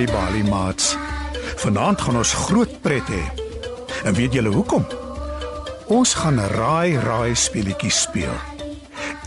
Nali Bali Mats. Vanaand gaan ons groot pret hê. En weet julle hoekom? Ons gaan raai raai speletjie speel.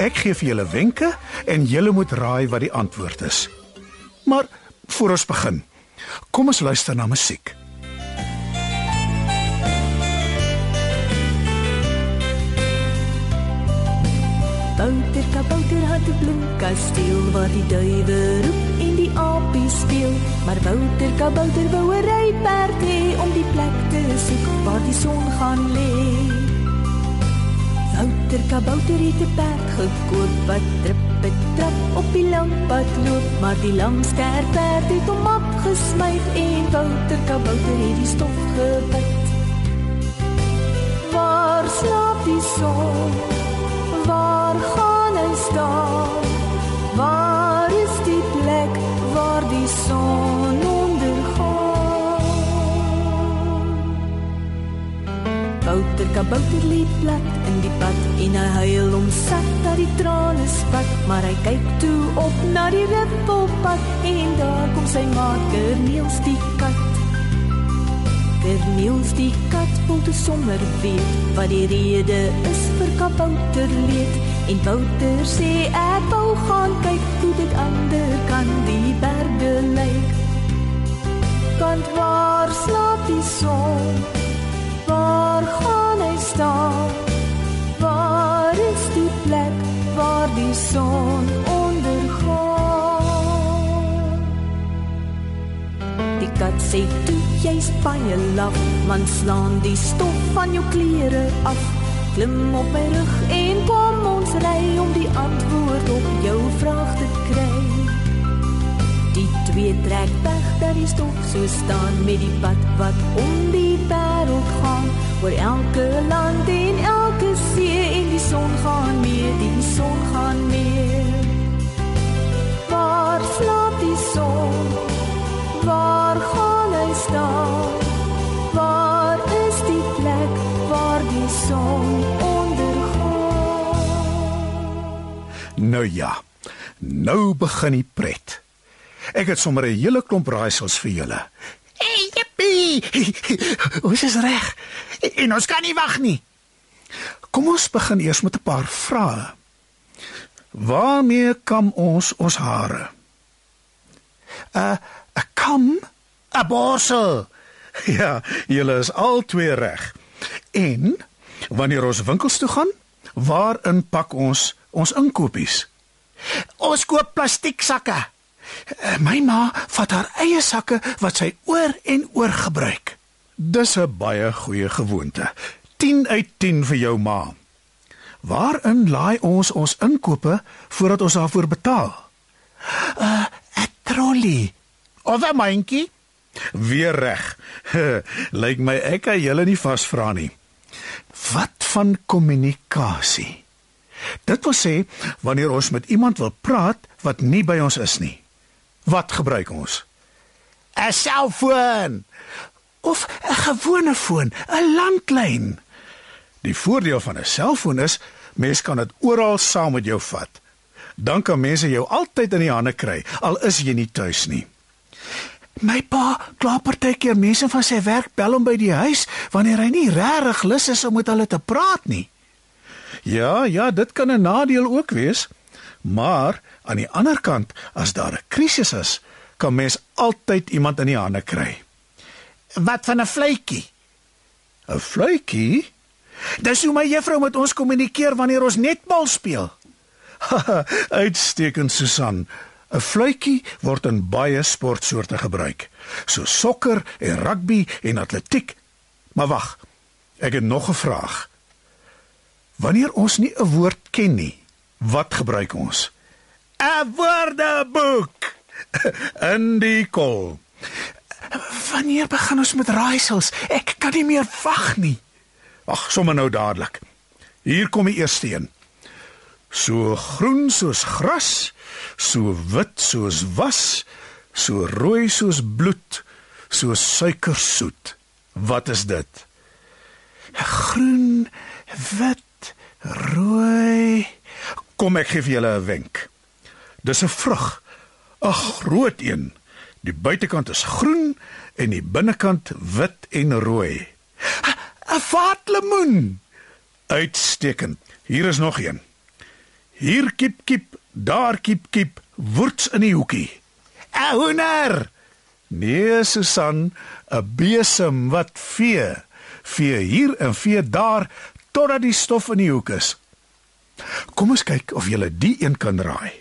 Ek gee vir julle wenke en julle moet raai wat die antwoord is. Maar voor ons begin, kom ons luister na musiek. Bouter kabouter het 'n blou kasteel waar die duwe roep die apies speel. Maar Bouter kabouter wou 'n ryperd hê om die plek te soek waar die son gaan lê. Bouter kabouter het 'n perd gekoop wat trippe trap op die lang pad loop, maar die lang sterk perd het hom opgesmyt en Bouter kabouter het die stof gebit. Waar slaap die son? Waar gaan hy staan? Bouter kabouter lê plat in die pad en hy huil om sat dat die trane spat, maar hy kyk toe op na die rippelpad en daar kom sy maat Kerniels die kat. Kerniels die kat wil te sommer weet wat die rede is vir kabouter leed en Bouter sê ek wou gaan kyk hoe dit ander kan die berge lyk. Kant waar slaap die son? Waar gaan staan? Waar is die plek waar die son ondergaan? Die kat sê toe jy's baie laf, man slaan die stof van jou klere af. Klim op my rug en kom ons ry om die antwoord op twee trek weg dat die stof so staan met die pad wat om die wêreld gaan, oor elke land en elke see en die son gaan mee, die son gaan mee. Waar slaap die son? Waar gaan hy staan? Waar is die plek waar die son ondergaan? Nou ja. Nou begin die pret. Ek het sommer 'n hele klomp raaisels vir julle. Hey, jippie! Ons is reg. En ons kan nie wag nie. Kom ons begin eers met 'n paar vrae. Waarmee kam ons ons hare? 'n 'n kam? 'n Borsel. Ja, julle is al twee reg. En wanneer ons winkels toe gaan, waarin pak ons ons inkopies? Ons koop plastieksakke. Eh, My ma vat haar eie sakke wat sy oor en oor gebruik. Dis 'n baie goeie gewoonte. 10 uit 10 vir jou ma. Waarin laai ons ons inkope voordat ons daarvoor betaal? 'n Trolley. Of 'n mandjie. Weer reg. Lyk my ek kan julle nie vasvra nie. Wat van kommunikasie? Dit wil sê wanneer ons met iemand wil praat wat nie by ons is nie. Wat gebruik ons? 'n Selfoon. Of 'n gewone foon, 'n landlyn. Die voordeel van 'n selfoon is mens kan dit oral saam met jou vat. Dan kan mense jou altyd in die hande kry al is jy nie tuis nie. My pa kla partykeer mense van sy werk bel hom by die huis wanneer hy nie regtig lus is om met hulle te praat nie. Ja, ja, dit kan 'n nadeel ook wees. Maar aan die ander kant, as daar 'n krisis is, kan mens altyd iemand in die hande kry. Wat van 'n vletjie? 'n Fluitjie? Dis hoe my juffrou met ons kommunikeer wanneer ons netbal speel. Uitstekend, Susan. 'n Fluitjie word in baie sportsoorte gebruik, so sokker en rugby en atletiek. Maar wag, ek het nog 'n vraag. Wanneer ons nie 'n woord ken nie, wat gebruik ons? 'n Woordeboek. In die kol. Wanneer begin ons met raaisels? Ek kan nie meer wag nie. Ag, sommer nou dadelik. Hier kom die eerste een. So groen soos gras, so wit soos was, so rooi soos bloed, so suikersoet. Wat is dit? Groen, wit, rooi. Kom ek gee vir julle 'n wenk. Dis 'n vrug, 'n groot een. Die buitekant is groen en die binnekant wit en rooi. 'n Vaatlemoen. Uitstekend. Hier is nog een. Hier kiep kiep, daar kiep kiep, woords in die hoekie. 'n Hoender. Nee, Susan, 'n besem wat vee. Vee hier en vee daar totdat die stof in die hoek is. Kom ons kyk of jy die een kan raai.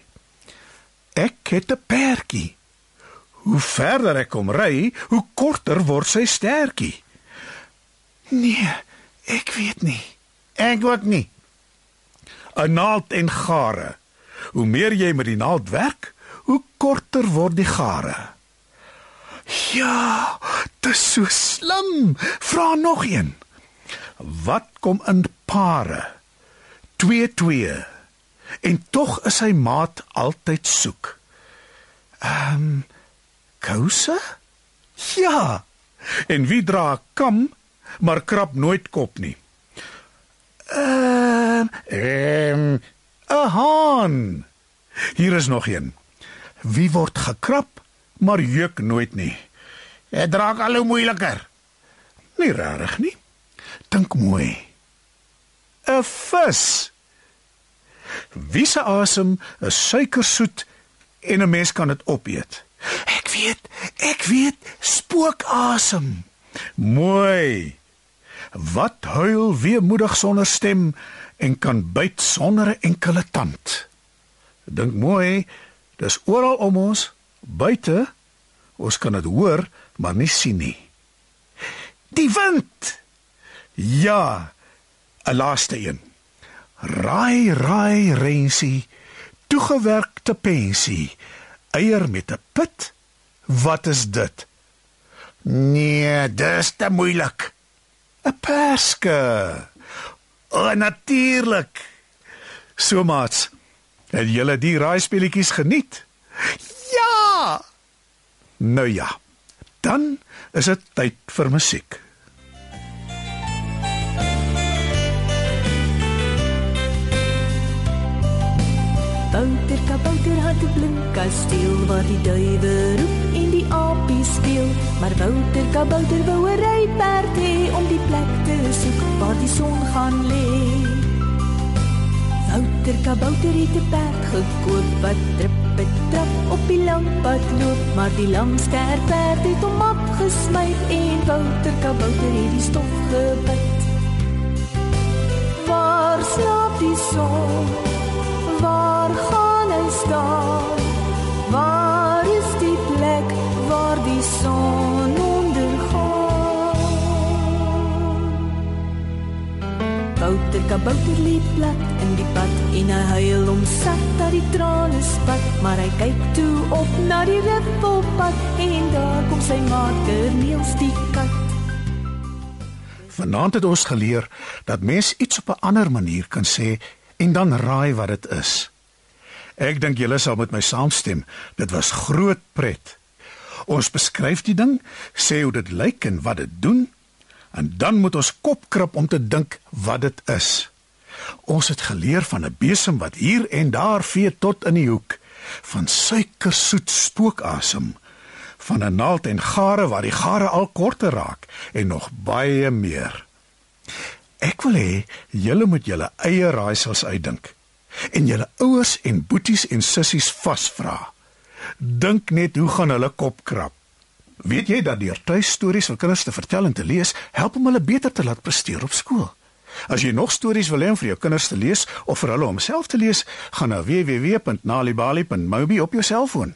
Ek het 'n perdjie. Hoe verder ek kom ry, hoe korter word sy stertjie. Nee, ek weet nie. Ek ook nie. 'n Naald en gare. Hoe meer jy met die naald werk, hoe korter word die gare. Ja, dis so slim. Vra nog een. Wat kom in pare? 2 2. En tog is sy maat altyd soek. Ehm um, kouse? Ja. En wie dra kam maar krap nooit kop nie? Ehm ehm 'n haan. Hier is nog een. Wie word gekrap maar juk nooit nie? Dit raak al hoe moeiliker. Nie rarig nie. Dink mooi. 'n Vis. Wie se asem is suikersoet en 'n mens kan dit opeet. Ek weet, ek weet, spookasem. Mooi. Wat huil weemoedig sonder stem en kan byt sonder 'n enkele tand. Dink mooi, dis oral om ons, buite. Ons kan dit hoor, maar nie sien nie. Die wind. Ja, 'n laaste een. Raai, raai, rensie, toegewerkte pensie, eier met 'n pit. Wat is dit? Nee, dis te moeilik. 'n Perske. O, natuurlik. So maats, het julle die raaispeletjies geniet? Ja. Nou ja. Dan is dit tyd vir musiek. Bouter kabouter het 'n blink kasteel waar die duwe roep en die apies speel. Maar Bouter kabouter wou 'n ryperd hê om die plek te soek waar die son gaan lê. Bouter kabouter het 'n perd gekoop wat trip en trap op die lang pad loop, maar die lang sterk perd het hom afgesmy en Bouter kabouter het die stof gebyt. Waar slaap die son? Waar gaan hy staan? Waar is die plek waar die son ondergaan? Bouter kabouter liep plat in die pad en hy huil om sat dat die trane spat, maar hy kyk toe op na die ribbelpad en daar kom sy maat Kerniels die kat. Vanaand het ons geleer dat mens iets op 'n ander manier kan sê en dan raai wat dit is. Ek dink julle sal met my saamstem. Dit was groot pret. Ons beskryf die ding, sê hoe dit lyk en wat dit doen, en dan moet ons kop krap om te dink wat dit is. Ons het geleer van 'n besem wat hier en daar vee tot in die hoek, van suikersoet spookasem, van 'n naald en gare waar die gare al korter raak en nog baie meer. Ek wil hê julle moet julle eie raaisels uitdink en julle ouers en boeties en sissies vasvra. Dink net hoe gaan hulle kop krap. Weet jy dat deur tuistories vir kinders te vertel en te lees, help om hulle beter te laat presteer op skool? As jy nog stories wil hê om vir jou kinders te lees of vir hulle om self te lees, gaan na www.nalibali.mobi op jou selfoon.